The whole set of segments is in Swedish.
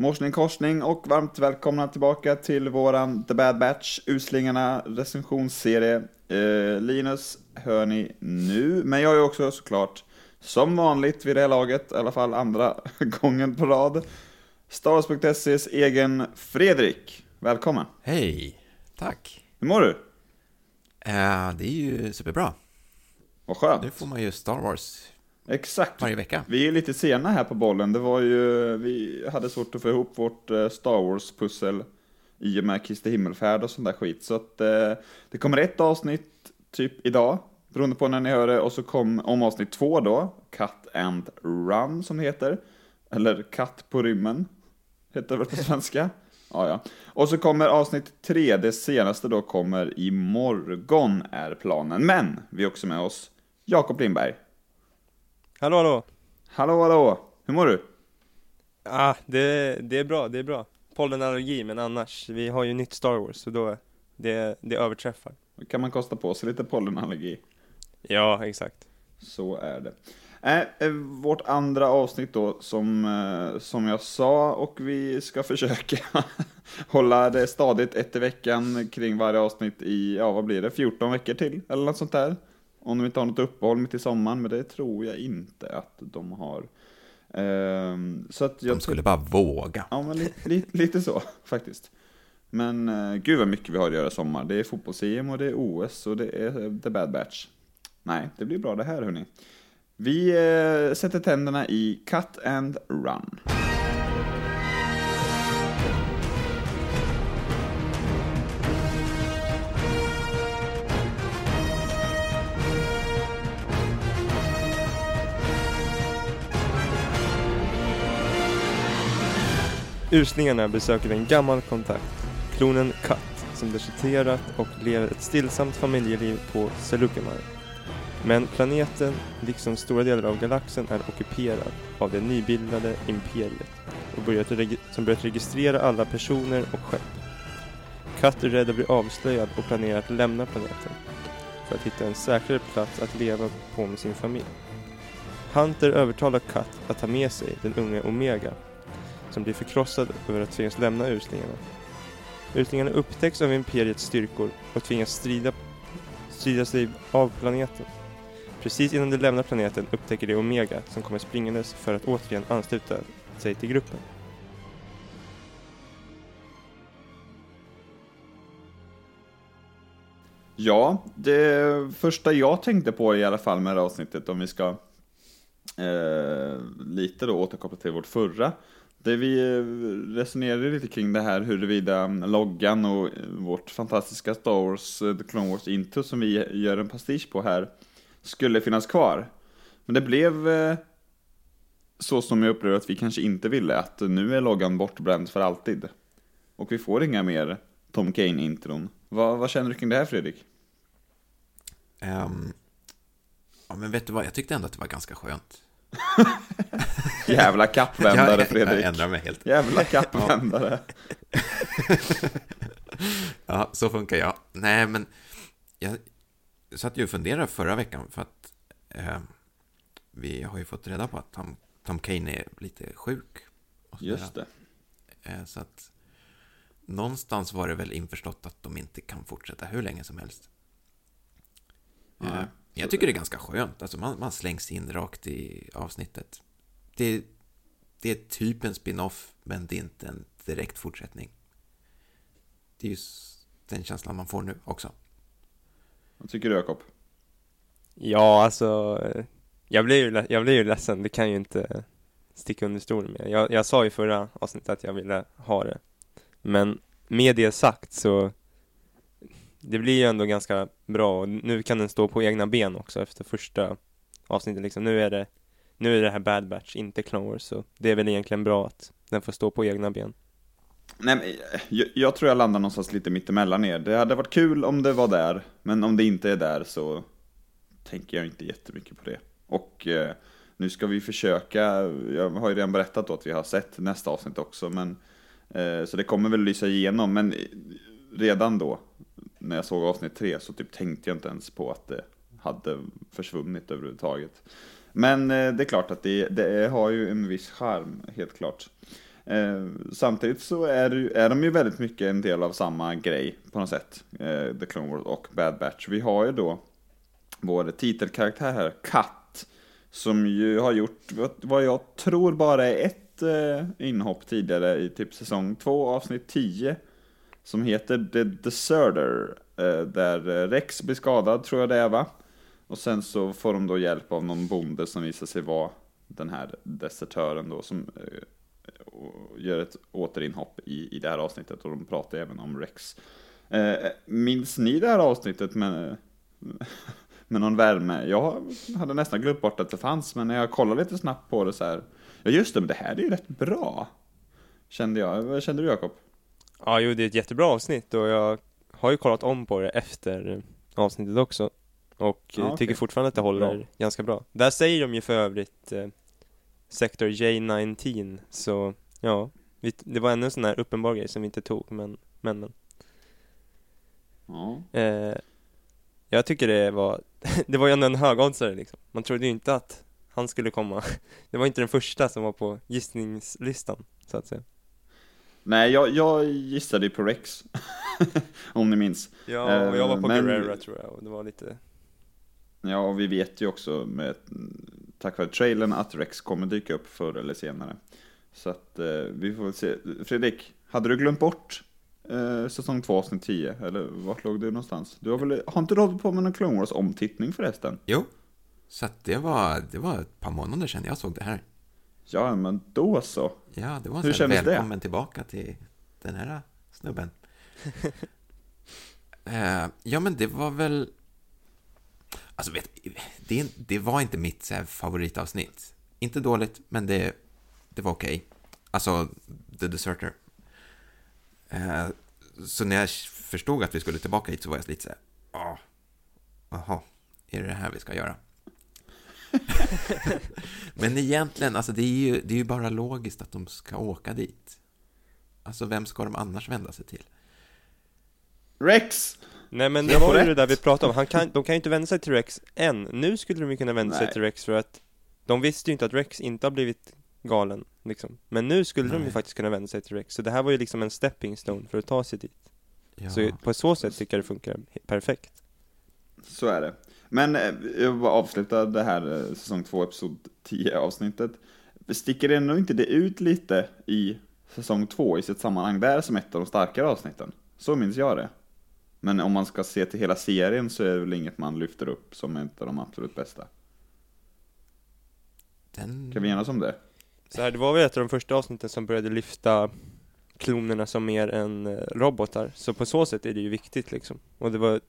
Morsning korsning och varmt välkomna tillbaka till våran The Bad Batch, Uslingarna recensionsserie. Eh, Linus hör ni nu, men jag är också såklart, som vanligt vid det här laget, i alla fall andra gången på rad, Staros.ses egen Fredrik. Välkommen! Hej! Tack! Hur mår du? Eh, det är ju superbra. Vad skönt. Nu får man ju Star Wars Exakt. varje vecka. Vi är lite sena här på bollen. Det var ju, vi hade svårt att få ihop vårt eh, Star Wars-pussel i och med Kristi himmelfärd och sånt där skit. Så att eh, det kommer ett avsnitt typ idag, beroende på när ni hör det. Och så kom om avsnitt två då, Cut and Run som det heter. Eller Katt på rymmen, heter det väl på svenska. Ja, ja. Och så kommer avsnitt tre, det senaste då kommer imorgon är planen. Men vi har också med oss Jakob Lindberg. Hallå hallå! Hallå, hallå! Hur mår du? Ah, det, det är bra, det är bra. Pollenallergi, men annars, vi har ju nytt Star Wars, så då, det, det överträffar. Då kan man kosta på sig lite pollenallergi. Ja, exakt. Så är det. Äh, eh, vårt andra avsnitt då, som, eh, som jag sa, och vi ska försöka hålla det stadigt ett i veckan kring varje avsnitt i, ja vad blir det, 14 veckor till, eller något sånt där. Om de inte har något uppehåll mitt i sommaren, men det tror jag inte att de har. Ehm, så att jag De skulle bara våga. Ja, men li, li, lite så faktiskt. Men uh, gud vad mycket vi har att göra i sommar. Det är fotbolls-EM och det är OS och det är uh, The Bad Batch. Nej, det blir bra det här hörni. Vi uh, sätter tänderna i Cut and Run. Uslingarna besöker en gammal kontakt, klonen Kat, som deserterat och lever ett stillsamt familjeliv på Seleucumar. Men planeten, liksom stora delar av galaxen, är ockuperad av det nybildade imperiet och börjat som börjat registrera alla personer och skepp. Kat är rädd att bli avslöjad och planerar att lämna planeten för att hitta en säkrare plats att leva på med sin familj. Hunter övertalar Kat att ta med sig den unge Omega som blir förkrossad över att tvingas lämna Uslingarna. Uslingarna upptäcks av Imperiets styrkor och tvingas strida, strida sig av planeten. Precis innan de lämnar planeten upptäcker de Omega som kommer springandes för att återigen ansluta sig till gruppen. Ja, det första jag tänkte på i alla fall med det här avsnittet, om vi ska eh, lite då återkoppla till vårt förra, det vi eh, resonerade lite kring det här huruvida mm, loggan och eh, vårt fantastiska Star Wars, eh, The Clone Wars intro som vi gör en pastisch på här, skulle finnas kvar. Men det blev så som jag upplevde att vi kanske inte ville, att nu är loggan bortbränd för alltid. Och vi får inga mer Tom Kane-intron. Vad, vad känner du kring det här Fredrik? Um, ja, men vet du vad, jag tyckte ändå att det var ganska skönt. Jävla kappvändare Fredrik. Jag ändrar mig helt. Jävla kappvändare. Ja, så funkar jag. Nej, men jag satt ju och funderade förra veckan för att eh, vi har ju fått reda på att Tom, Tom Kane är lite sjuk. Just det. Eh, så att någonstans var det väl införstått att de inte kan fortsätta hur länge som helst. Nej. Jag tycker det är ganska skönt. Alltså man, man slängs in rakt i avsnittet. Det, det är typ en spin-off, men det är inte en direkt fortsättning. Det är ju den känslan man får nu också. Vad tycker du Jakob? Ja, alltså, eh, jag blir ju, jag blir ju ledsen, det kan ju inte sticka under stol med. Jag, jag sa i förra avsnittet att jag ville ha det. Men med det sagt så, det blir ju ändå ganska bra och nu kan den stå på egna ben också efter första avsnittet liksom. Nu är det, nu är det här Bad Batch, inte Clone Wars, så det är väl egentligen bra att den får stå på egna ben. Nej, men jag, jag tror jag landar någonstans lite mittemellan er. Det hade varit kul om det var där, men om det inte är där så tänker jag inte jättemycket på det. Och eh, nu ska vi försöka, jag har ju redan berättat då att vi har sett nästa avsnitt också, men eh, så det kommer väl lysa igenom, men eh, redan då, när jag såg avsnitt tre, så typ tänkte jag inte ens på att det hade försvunnit överhuvudtaget. Men eh, det är klart att det, det har ju en viss charm, helt klart. Eh, samtidigt så är, det är de ju väldigt mycket en del av samma grej på något sätt. Eh, The Clone Wars och Bad Batch. Vi har ju då vår titelkaraktär här, Cut, Som ju har gjort vad- vad jag tror bara är ett eh, inhopp tidigare i typ säsong 2 avsnitt 10. Som heter The Deserter. Eh, där eh, Rex blir skadad tror jag det är va? Och sen så får de då hjälp av någon bonde som visar sig vara den här desertören då som eh, gör ett återinhopp i, i det här avsnittet och de pratar även om Rex. Minns ni det här avsnittet med, med någon värme? Jag hade nästan glömt bort att det fanns, men när jag kollade lite snabbt på det så här. Ja just det, men det här är ju rätt bra. Kände jag. Vad kände du Jakob? Ja, jo, det är ett jättebra avsnitt och jag har ju kollat om på det efter avsnittet också. Och Ja, tycker fortfarande att det håller Bra. ganska bra. Där säger de ju för övrigt eh, Sector J19, så ja, vi, det var ännu en sån här uppenbar grej som vi inte tog, men, men, men. Ja. Eh, jag tycker det var, det var ju ändå en högoddsare liksom. Man trodde ju inte att han skulle komma. Det var inte den första som var på gissningslistan, så att säga. Nej, jag, jag gissade ju på Rex. Om ni minns. Ja, och jag var på Eh, men- Guerrera tror jag, och det var lite Ja, och vi vet ju också med, tack vare trailern att Rex kommer dyka upp förr eller senare. Så att eh, vi får väl se. Fredrik, hade du glömt bort eh, säsong 2 avsnitt 10? Eller vart låg du någonstans? Du har väl, har inte du hållit på med någon Clone Wars omtittning förresten? Jo, så att det var, det var ett par månader sedan jag såg det här. Ja, men då så. Ja, det var Hur kändes det? välkommen tillbaka till den här snubben. Eh, ja, men det var väl... Alltså, vet, det, det var inte mitt så här, favoritavsnitt. Inte dåligt, men det, det var okej. Alltså, The Deserter. Eh, så när jag förstod att vi skulle tillbaka hit så var jag lite så här, ja, jaha, är det det här vi ska göra? Men egentligen, alltså det är, ju, det är ju bara logiskt att de ska åka dit. Alltså vem ska de annars vända sig till? Rex! Nej men det var ju det där vi pratade om, Han kan, de kan ju inte vända sig till Rex än. Nu skulle de ju kunna vända sig Nej. till Rex för att de visste ju inte att Rex inte har blivit galen, liksom. Men nu skulle de ju Nej. faktiskt kunna vända sig till Rex, så det här var ju liksom en stepping stone för att ta sig dit. Ja. Så på så sätt tycker jag det funkar perfekt. Så är det. Men eh, jag vill bara avsluta det här eh, säsong 2, episod 10 avsnittet. Sticker ändå inte det ut lite i säsong 2 i sitt sammanhang där som ett av de starkare avsnitten? Så minns jag det. Men om man ska se till hela serien så är det väl inget man lyfter upp som ett av de absolut bästa. Den... Kan vi enas om det? Så här, det var väl ett av de första avsnitten som började lyfta klonerna som mer än eh, robotar, så på så sätt är det ju viktigt liksom. Och det var,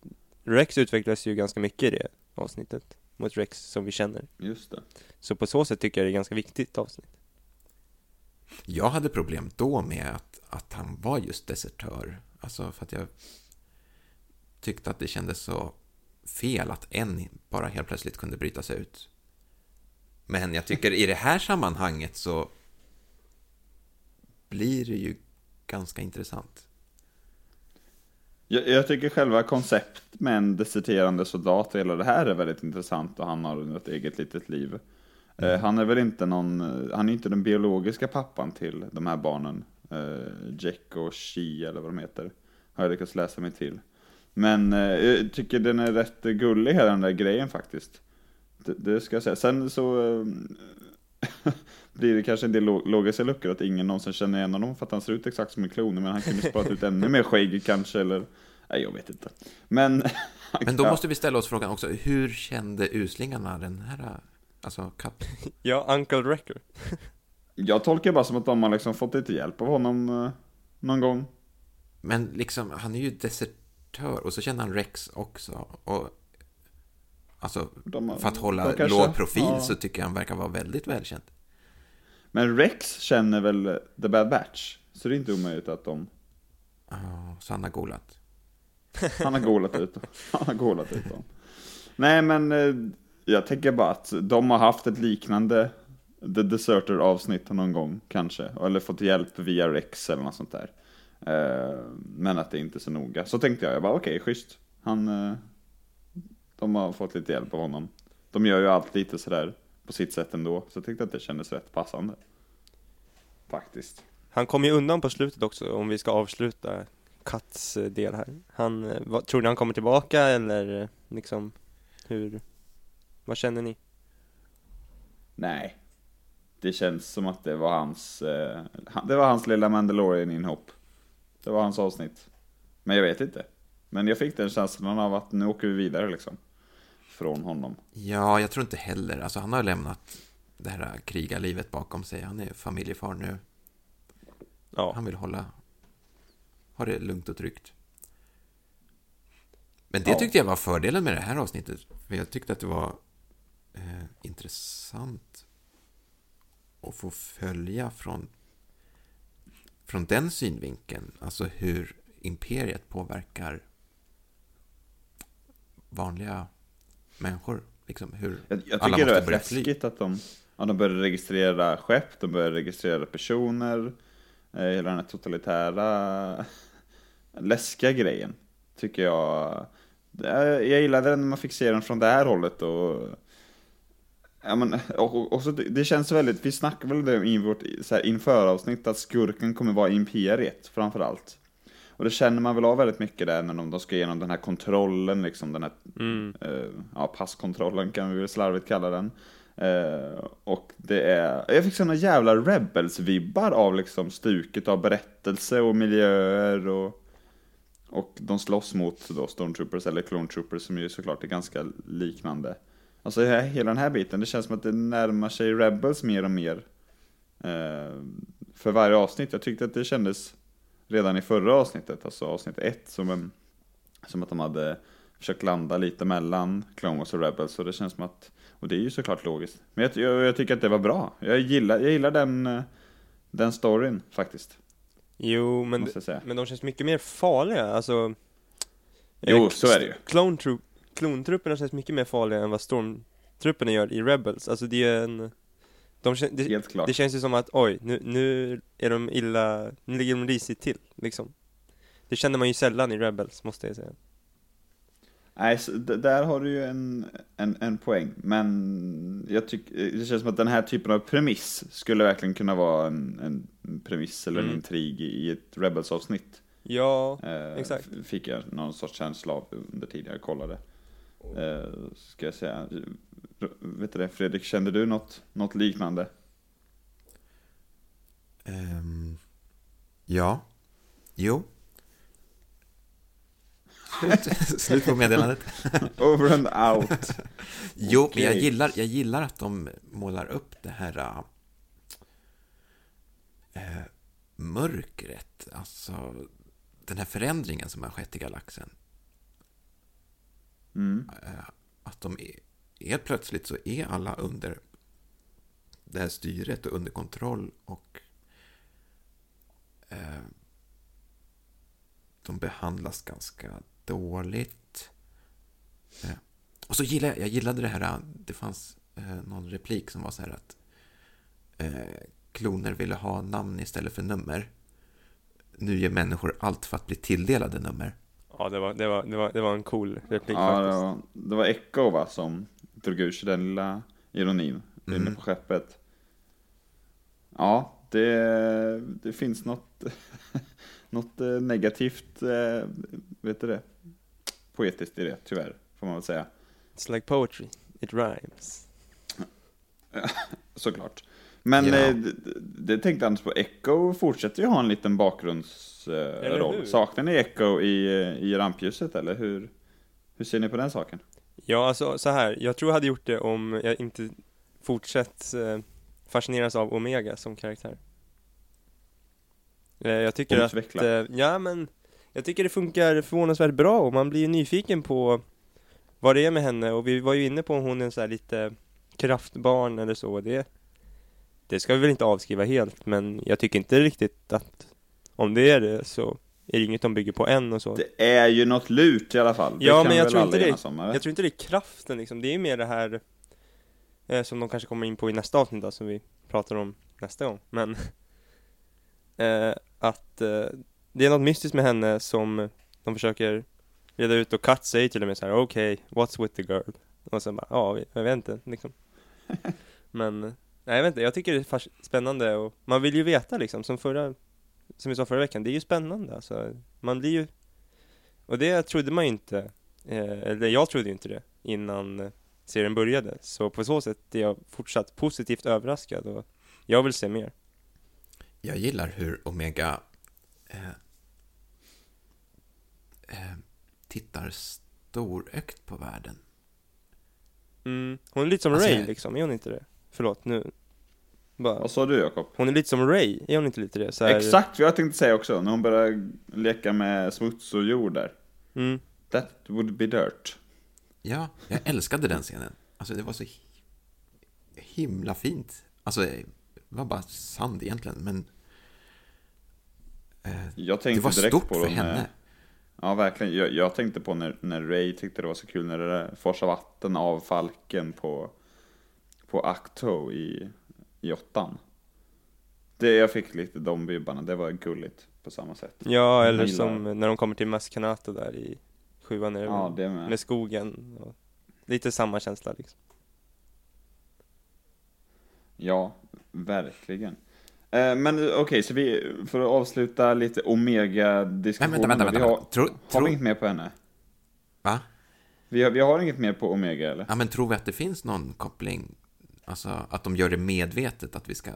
Rex utvecklades ju ganska mycket i det avsnittet, mot Rex som vi känner. Just det. Så på så sätt tycker jag det är ganska viktigt avsnitt. Jag hade problem då med att, att han var just desertör. Alltså för att jag tyckte att det kändes så fel att en bara helt plötsligt kunde bryta sig ut. Men jag tycker i det här sammanhanget så blir det ju ganska intressant. Jag, jag tycker själva koncept med en deserterande soldat och hela det här är väldigt intressant och han har ett eget litet liv. Eh, han är väl inte någon, eh, han är inte den biologiska pappan till de här barnen. Eh, Jack och She eller vad de heter. Har jag lyckats läsa mig till. Men eh, jag tycker den är rätt gullig hela den där grejen faktiskt. Det, det ska jag säga. Sen så eh, blir det kanske en del lo- logiska luckor att ingen någonsin känner igen honom för att han ser ut exakt som en klon. Men han kunde sparat ut ännu mer skägg kanske eller Nej, jag vet inte. Men... Men då måste vi ställa oss frågan också, hur kände uslingarna den här, alltså katt? Ja, Uncle Wrecker. Jag tolkar bara som att de har liksom fått lite hjälp av honom eh, någon gång. Men liksom, han är ju desertör och så känner han Rex också. Och, alltså, har- för att hålla låg profil ja. så tycker jag han verkar vara väldigt välkänd. Men Rex känner väl The Bad Batch? Så det är inte omöjligt att de... Ja, så han har golat. Han har golat ut dem. Han har golat ut dem. Nej, men eh, jag tänker bara att de har haft ett liknande The Deserter avsnitt någon gång kanske. Eller fått hjälp via Rex eller något sånt där. Eh, Men att det inte är så noga. Så tänkte jag, jag bara okej, schysst. Han... eh, De har fått lite hjälp av honom. De gör ju allt lite sådär på sitt sätt ändå. Så jag tyckte att det kändes rätt passande. Faktiskt. Han kom ju undan på slutet också, om vi ska avsluta Katts eh, del här. Han, eh, vad, tror ni han kommer tillbaka eller eh, liksom, hur, vad känner ni? Nej. Det känns som att det var hans, eh, det var hans lilla Mandalorian-inhopp. Det var hans avsnitt. Men jag vet inte. Men jag fick den känslan av att nu åker vi vidare liksom. Från honom. Ja, jag tror inte heller. Alltså, han har lämnat det här krigarlivet bakom sig. Han är familjefar nu. Ja, Han vill hålla... Ha det lugnt och tryggt. Men det Ja. tyckte jag var fördelen med det här avsnittet. För jag tyckte att det var eh, intressant att få följa från, från den synvinkeln. Alltså hur imperiet påverkar vanliga människor. Liksom hur Jag, jag alla tycker det måste är börja fly. läskigt att de, ja, de börjar registrera skepp, de börjar registrera personer. Eh, hela den här totalitära, läskiga grejen. Tycker jag. Det är- Jag gillade den när man fick se den från det här hållet och Ja, men, och, och, och så det, det känns väldigt, vi snackade väl det i vårt så här, införavsnitt att skurken kommer vara imperiet framför allt. Och det känner man väl av väldigt mycket där när de, de ska igenom den här kontrollen, liksom den här mm, eh, ja, passkontrollen kan vi väl slarvigt kalla den. Eh, och det är, jag fick såna jävla Rebels-vibbar av liksom stuket av berättelse och miljöer och, och de slåss mot då Stormtroopers eller Clone Troopers som ju såklart är ganska liknande. Alltså he- hela den här biten, det känns som att det närmar sig Rebels mer och mer. Eh, för varje avsnitt, jag tyckte att det kändes redan i förra avsnittet, alltså avsnitt ett, som, en, som att de hade försökt landa lite mellan Clone Wars och Rebels, och det känns som att, och det är ju såklart logiskt. Men jag, jag, jag tycker att det var bra. Jag gillar, jag gillar den, den storyn faktiskt, jo men, men de känns mycket mer farliga, alltså Jo, så är det ju. Klontrupperna känns mycket mer farliga än vad stormtrupperna gör i Rebels, alltså det är en de det, Helt klart. det känns ju som att oj, nu, nu är de illa, nu ligger de risigt till liksom Det känner man ju sällan i Rebels, måste jag säga Nej, där har du ju en, en, en poäng. Men jag tycker, det känns som att den här typen av premiss skulle verkligen kunna vara en, en premiss eller en Mm. intrig i ett Rebels-avsnitt. Ja, Eh, exakt. Fick jag någon sorts känsla av under tiden jag kollade. Eh, ska jag säga. Vet du det, Fredrik, kände du något, något liknande? Ehm, ja. Jo. Slut, Slut på meddelandet. Over and out. Jo, men jag gillar, jag gillar att de målar upp det här äh, mörkret. Alltså, den här förändringen som har skett i galaxen. Mm. Eh, att de är, helt plötsligt så är alla under det här styret och under kontroll och eh, de behandlas ganska dåligt. Eh, och så gillade jag, jag gillade det här, eh, det fanns eh, någon replik som var så här att eh, kloner ville ha namn istället för nummer. Nu ger människor allt för att bli tilldelade nummer ja det var, det var, det var, det var en cool replik Ja, det faktiskt var, det var Echo va, som drog ur sig den lilla ironin inne Mm. på skeppet. Ja, det, det finns något, något eh, negativt, eh, vet du det, poetiskt i det, tyvärr, får man väl säga. It's like poetry, it rhymes Såklart. Men Ja. eh, det, det tänkte Anders på, Echo fortsätter ju ha en liten bakgrundsroll. Eh? Saknar ni Echo i, eh, i rampljuset eller hur, hur ser ni på den saken? Ja, alltså så här. jag tror jag hade gjort det om jag inte fortsatt eh, fascineras av Omega som karaktär. Eh, jag tycker Utveckla. att, eh, ja men, jag tycker det funkar förvånansvärt bra och man blir ju nyfiken på vad det är med henne och vi var ju inne på om hon är en så här lite kraftbarn eller så. Det, det ska vi väl inte avskriva helt, men jag tycker inte riktigt att om det är det så är det inget de bygger på än och så. Det är ju något lurt i alla fall. Det Ja, men jag tror inte det- enas om, eller? Jag tror inte det är kraften liksom, det är mer det här eh, som de kanske kommer in på i nästa avsnitt då, som vi pratar om nästa gång. Men eh, att eh, det är något mystiskt med henne som de försöker reda ut och Kat säger till och med så här: okej, what's with the girl? Och sen bara, ja, jag vet inte liksom. Men Nej jag vet inte, jag tycker det är spännande och man vill ju veta liksom, som förra, som vi sa förra veckan, det är ju spännande alltså. Man blir ju, och det trodde man ju inte, eh, eller jag trodde ju inte det innan eh, serien började. Så på så sätt är jag fortsatt positivt överraskad och jag vill se mer. Jag gillar hur Omega eh, eh, tittar storögt på världen. Mm. Hon är lite som Alltså, Ray liksom, är hon inte det? Förlåt, nu. Bara. Vad sa du Jakob? Hon är lite som Ray, är hon inte lite det? Så här, Exakt vad jag tänkte säga också, när hon börjar leka med smuts och jord där. Mm. That would be dirt. Ja, jag älskade den scenen. Alltså det var så hi- himla fint. Alltså det var bara sand egentligen, men eh, Jag det tänkte var direkt stort på för henne. Ja, verkligen. Jag, jag tänkte på när, när Ray tyckte det var så kul när det där forsade vatten av falken på, på Acto i, i åttan. Det, jag fick lite de vibbarna, det var gulligt på samma sätt. Ja, eller som när de kommer till Maskanata där i sjuan, är det Ja, det med. med skogen. Och lite samma känsla liksom. Ja, verkligen. Eh, men okej, så vi, för att avsluta lite Omega-diskussionen. vänta, vänta, vänta. Vi har, vänta. Tro, har tro, vi inget mer på henne? va? Vi har, vi har inget mer på Omega eller? Ja, men tror vi att det finns någon koppling? Alltså att de gör det medvetet att vi ska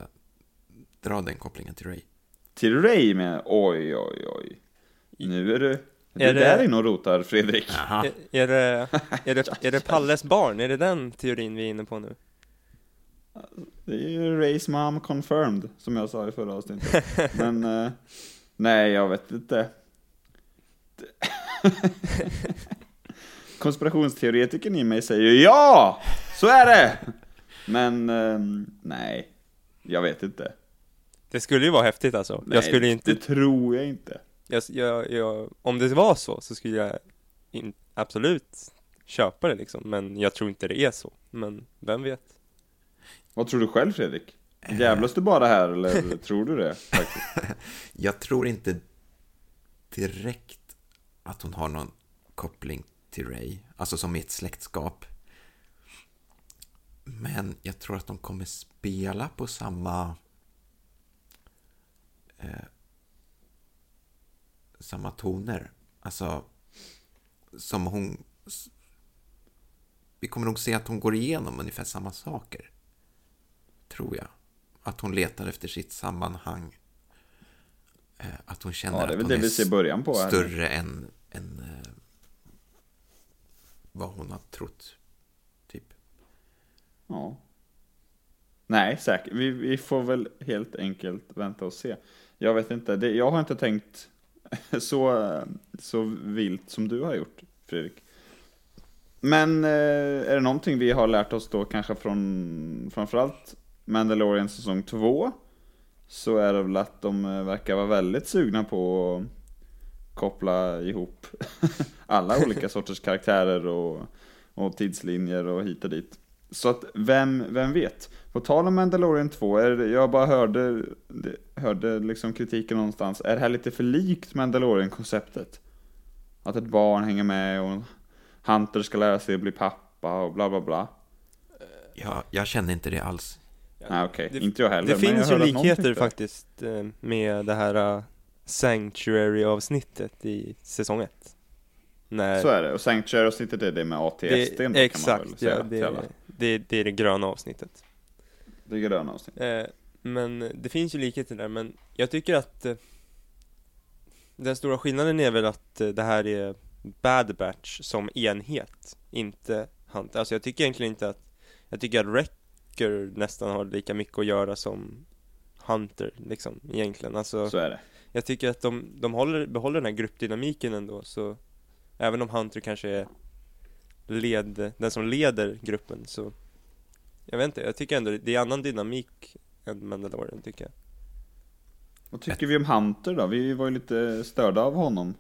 dra den kopplingen till Ray? Till Ray med, oj oj oj. Nu är du, Är är det- där inne och rotar Fredrik. Är, är, det, är, det, är det Palles barn? Är det den teorin vi är inne på nu? Det är ju Rays mom confirmed, som jag sa i förra avsnittet. Men, eh, nej jag vet inte. Konspirationsteoretikern i mig säger ja! Så är det! Men, eh, nej. Jag vet inte. Det skulle ju vara häftigt alltså. Nej, jag skulle inte, Det tror jag inte. jag, jag, jag, om det var så, så skulle jag in, absolut köpa det liksom. Men jag tror inte det är så. Men vem vet? Vad tror du själv Fredrik? Jävlas du bara här eller tror du det? Faktiskt? Jag tror inte direkt att hon har någon koppling till Ray, alltså som i ett släktskap. Men jag tror att de kommer spela på samma eh, samma toner. Alltså som hon vi kommer nog se att hon går igenom ungefär samma saker. Tror jag. Att hon letar efter sitt sammanhang. Eh, Att hon känner Ja, att hon är större än, än eh, vad hon har trott. Ja. Nej, säkert. Vi, vi får väl helt enkelt vänta och se. Jag vet inte, det, jag har inte tänkt så, så vilt som du har gjort, Fredrik. Men eh, är det någonting vi har lärt oss då kanske från framförallt Mandalorian säsong 2 så är det väl att de eh, verkar vara väldigt sugna på att koppla ihop alla olika sorters karaktärer och, och tidslinjer och hit och dit. Så att vem, vem vet? På tal om Mandalorian 2, är jag bara hörde, hörde liksom kritiken någonstans. Är det här lite för likt Mandalorian-konceptet? Att ett barn hänger med och Hunter ska lära sig att bli pappa och bla bla bla. Jag, jag känner inte det alls. Nej okej, det- inte jag heller. Det men jag finns ju likheter faktiskt eh, med det här eh, Sanctuary-avsnittet i säsong 1. När Så är det, och Sanctuary-avsnittet är det med ATSD det, då, kan man exakt, ja, det, det, det är det gröna avsnittet. Det gröna avsnittet. Eh, men det finns ju likheter där, men jag tycker att eh, den stora skillnaden är väl att eh, det här är Bad Batch som enhet, inte Hunter. Alltså jag tycker egentligen inte att, jag tycker att Wrecker nästan har lika mycket att göra som Hunter, liksom, egentligen. Alltså, Så är det. jag tycker att de, de håller, behåller den här gruppdynamiken ändå, så även om Hunter kanske är led, den som leder gruppen, så jag vet inte, jag tycker ändå det är annan dynamik än Mandalorian tycker jag. Vad tycker vi om Hunter då? Vi var ju lite störda av honom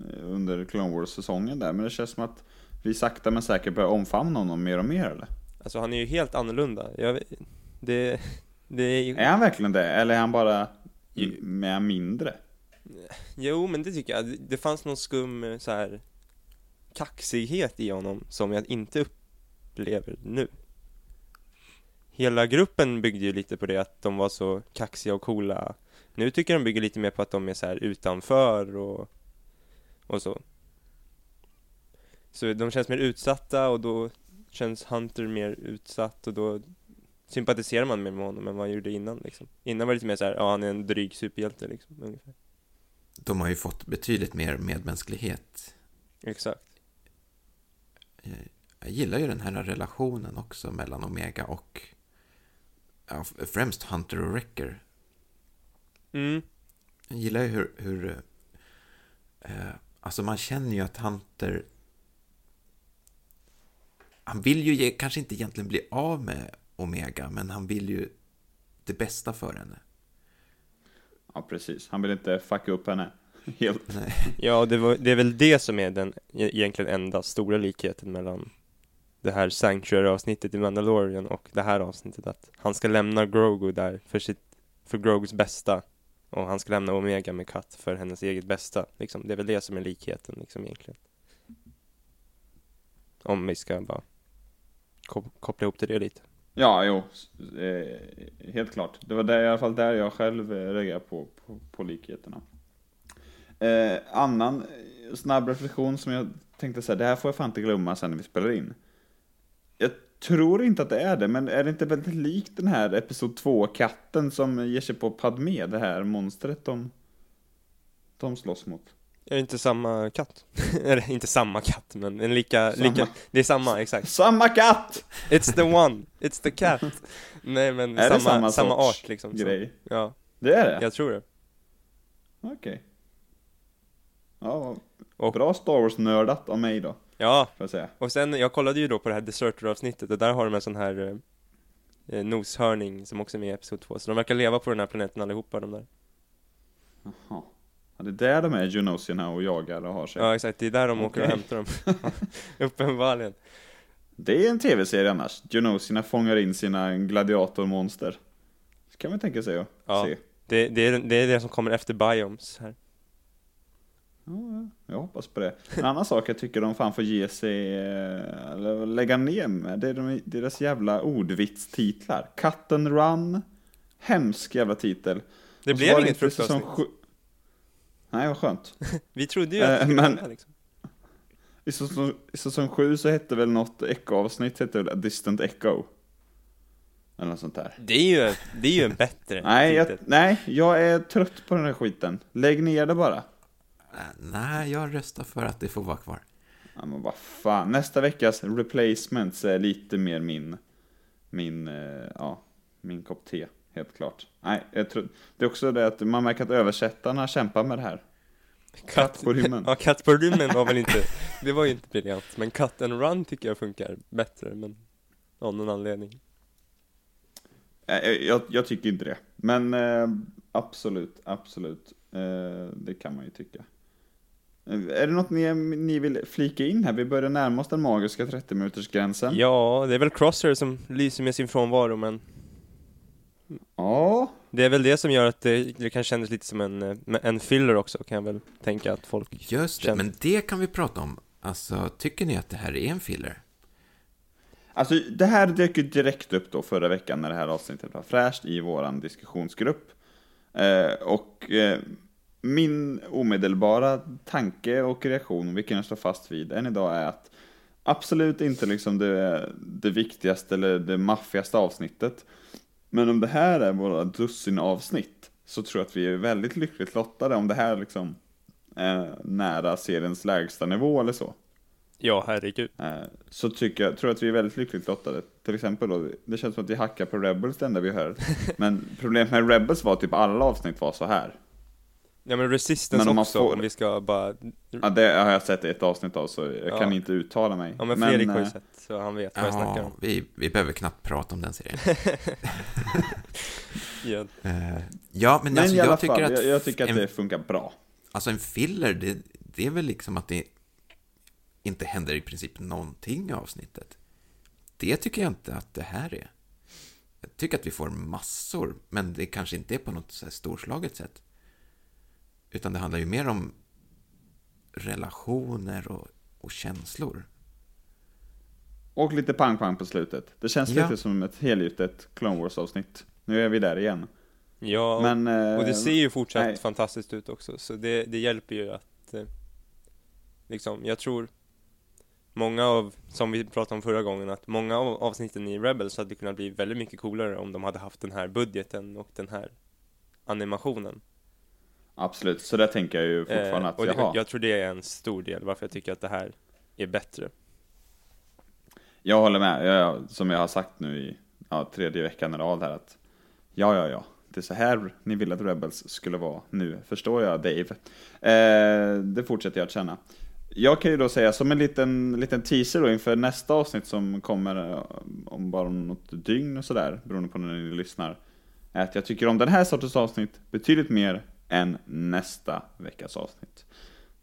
eh, under Clone Wars-säsongen där, men det känns som att vi sakta men säkert börjar omfamna honom mer och mer eller? Alltså han är ju helt annorlunda, jag, vet- det, det är ju, Är han verkligen det? Eller är han bara med mindre? jo men det tycker jag, det, det fanns någon skum eh, så här kaxighet i honom som jag inte upplever nu. hela gruppen byggde ju lite på det att de var så kaxiga och coola. Nu tycker jag de bygger lite mer på att de är så här utanför och, och så. Så de känns mer utsatta och då känns Hunter mer utsatt och då sympatiserar man mer med honom än vad man gjorde innan liksom. Innan var det lite mer så här, ja han är en dryg superhjälte liksom, ungefär. De har ju fått betydligt mer medmänsklighet. Exakt. Eh, Jag gillar ju den här relationen också mellan Omega och ja, främst Hunter och Wrecker. Mm. Jag gillar ju hur, hur eh, alltså man känner ju att Hunter han vill ju ge, kanske inte egentligen bli av med Omega, men han vill ju det bästa för henne. Ja, precis. Han vill inte fucka upp henne. Helt. Ja, det, var, det är väl det som är den e- egentligen enda stora likheten mellan det här Sanctuary-avsnittet i Mandalorian och det här avsnittet att han ska lämna Grogu där för sitt, för Grogus bästa och han ska lämna Omega med Kat för hennes eget bästa liksom. Det är väl det som är likheten liksom egentligen. Om vi ska bara kop- koppla ihop till det lite. Ja, jo. Eh, helt klart. Det var där, i alla fall där jag själv eh, reagerade på, på, på likheterna. Eh, annan eh, snabb reflektion som jag tänkte säga, det här får jag fan inte glömma sen när vi spelar in. Jag tror inte att det är det, men är det inte väldigt likt den här Episod 2-katten som ger sig på Padme, det här monstret de, de slåss mot? Är det inte samma katt? Eller inte samma katt, men en lika, Samma. lika, det är samma, exakt. Samma katt! It's the one, it's the cat. Nej men Är det samma, samma samma, sorts art liksom. så- Grej. Ja, Det är det? jag tror det. Okej. Ja, Och- bra Star Wars-nördat av mig då, Ja, får jag säga. och sen, jag kollade ju då på det här Deserter-avsnittet och där har de en sån här eh, noshörning som också är med i Episod 2, så de verkar leva på den här planeten allihopa de där. Jaha. Ja, det är där de är, Genosierna, och jagar och har sig. Ja exakt, det är där de åker och hämtar dem. Uppenbarligen. Det är en tv-serie annars. Genosierna fångar in sina gladiatormonster. Det kan man tänka sig att Ja. se. Det, det, är, det är det som kommer efter Biomes här. Ja, ja, jag hoppas på det. En annan sak jag tycker de fan får ge sig, eh, eller lägga ner med, det är de, deras jävla ordvitstitlar. Cut and Run, hemsk jävla titel. Det blev inget fruktavsnitt. Nej, vad skönt. Vi trodde ju att det Eh, skulle med, liksom. I säsong, I säsong sju så hette väl något Echo-avsnitt, hette väl Distant Echo. Eller något sånt där. Det är ju, det är ju en bättre Nej jag, nej, jag är trött på den här skiten. Lägg ner det bara. Eh, Nej, jag röstar för att det får vara kvar. Ja, men vad fan. Nästa veckas replacements är lite mer min, min, eh, ja, min kopp te. Helt klart. Nej, jag tror, det är också det att man märker att översättarna kämpar med det här. Katt på rymmen. Ja, Katt på rymmen var väl inte, det var ju inte briljant. Men Cut and Run tycker jag funkar bättre, men av någon anledning. Eh, Jag, jag tycker inte det. Men eh, absolut, absolut. Eh, det kan man ju tycka. Är det något ni, ni vill flika in här? Vi börjar närma oss den magiska 30 minuters gränsen. Ja, det är väl Crosshair som lyser med sin frånvaro, men Ja, det är väl det som gör att det, det kan kännas lite som en, eh, en filler också, kan jag väl tänka att folk Just det, Känn- men det kan vi prata om. Alltså, tycker ni att det här är en filler? Alltså det här dök ju direkt upp då förra veckan när det här avsnittet var fräscht i våran diskussionsgrupp. Eh, och eh, min omedelbara tanke och reaktion, vilken jag står fast vid än idag, är att absolut inte liksom det, det viktigaste eller det maffigaste avsnittet. Men om det här är våra dussin avsnitt så tror jag att vi är väldigt lyckligt lottade om det här liksom är nära seriens lägsta nivå eller så. Ja, herregud. Eh, Så tycker jag, tror jag att vi är väldigt lyckligt lottade. Till exempel då, det känns som att vi hackar på Rebels det enda vi hör. Men problemet med Rebels var typ alla avsnitt var så här. Ja men Resistance Men om också, får- om vi ska bara... Ja, det har jag sett ett avsnitt av så jag Ja. kan inte uttala mig. Ja men Fredrik har ju eh, sett, så han vet vad jag snackar Ja, om. vi, vi behöver knappt prata om den serien. Ja. Eh, ja, men, Men alltså, jag tycker fall, att, jag, jag tycker att en, det funkar bra. alltså en filler, det, det är väl liksom att det inte händer i princip någonting i avsnittet. Det tycker jag inte att det här är. Jag tycker att vi får massor, men det kanske inte är på något så här storslaget sätt. Utan det handlar ju mer om relationer och, och känslor. Och lite pang-pang på slutet. Det känns Ja. lite som ett helgjutet Clone Wars-avsnitt. Nu är vi där igen. Ja, och, Men, eh, och det ser ju fortsatt nej. fantastiskt ut också, så det, det hjälper ju att eh, liksom, jag tror många av, som vi pratade om förra gången, att många av avsnitten i Rebels hade kunnat bli väldigt mycket coolare om de hade haft den här budgeten och den här animationen. Absolut, så där tänker jag ju fortfarande Eh, att, och jaha. jag tror det är en stor del varför jag tycker att det här är bättre. Jag håller med, jag, som jag har sagt nu i ja, tredje veckan i rad här att ja, ja, ja, det är så här ni vill att Rebels skulle vara nu, förstår jag Dave. Eh, det fortsätter jag att känna. Jag kan ju då säga som en liten, liten teaser då inför nästa avsnitt som kommer eh, om bara något dygn och sådär, beroende på när ni lyssnar, är att jag tycker om den här sortens avsnitt betydligt mer än nästa veckas avsnitt.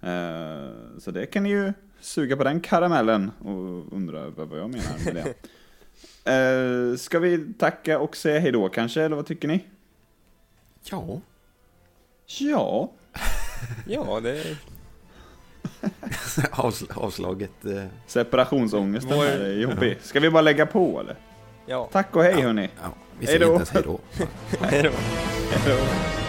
Eh, så det kan ni ju suga på den karamellen och undra över vad jag menar med det. Eh, ska vi tacka och säga hejdå kanske, eller vad tycker ni? Ja, Ja, Ja, det Avsl- avslaget. Eh, separationsångesten Vår- här är jobbig. Ska vi bara lägga på eller? ja. Tack och hej hörni. ja, vi säger inte ens hej då. Hej då. Hej då.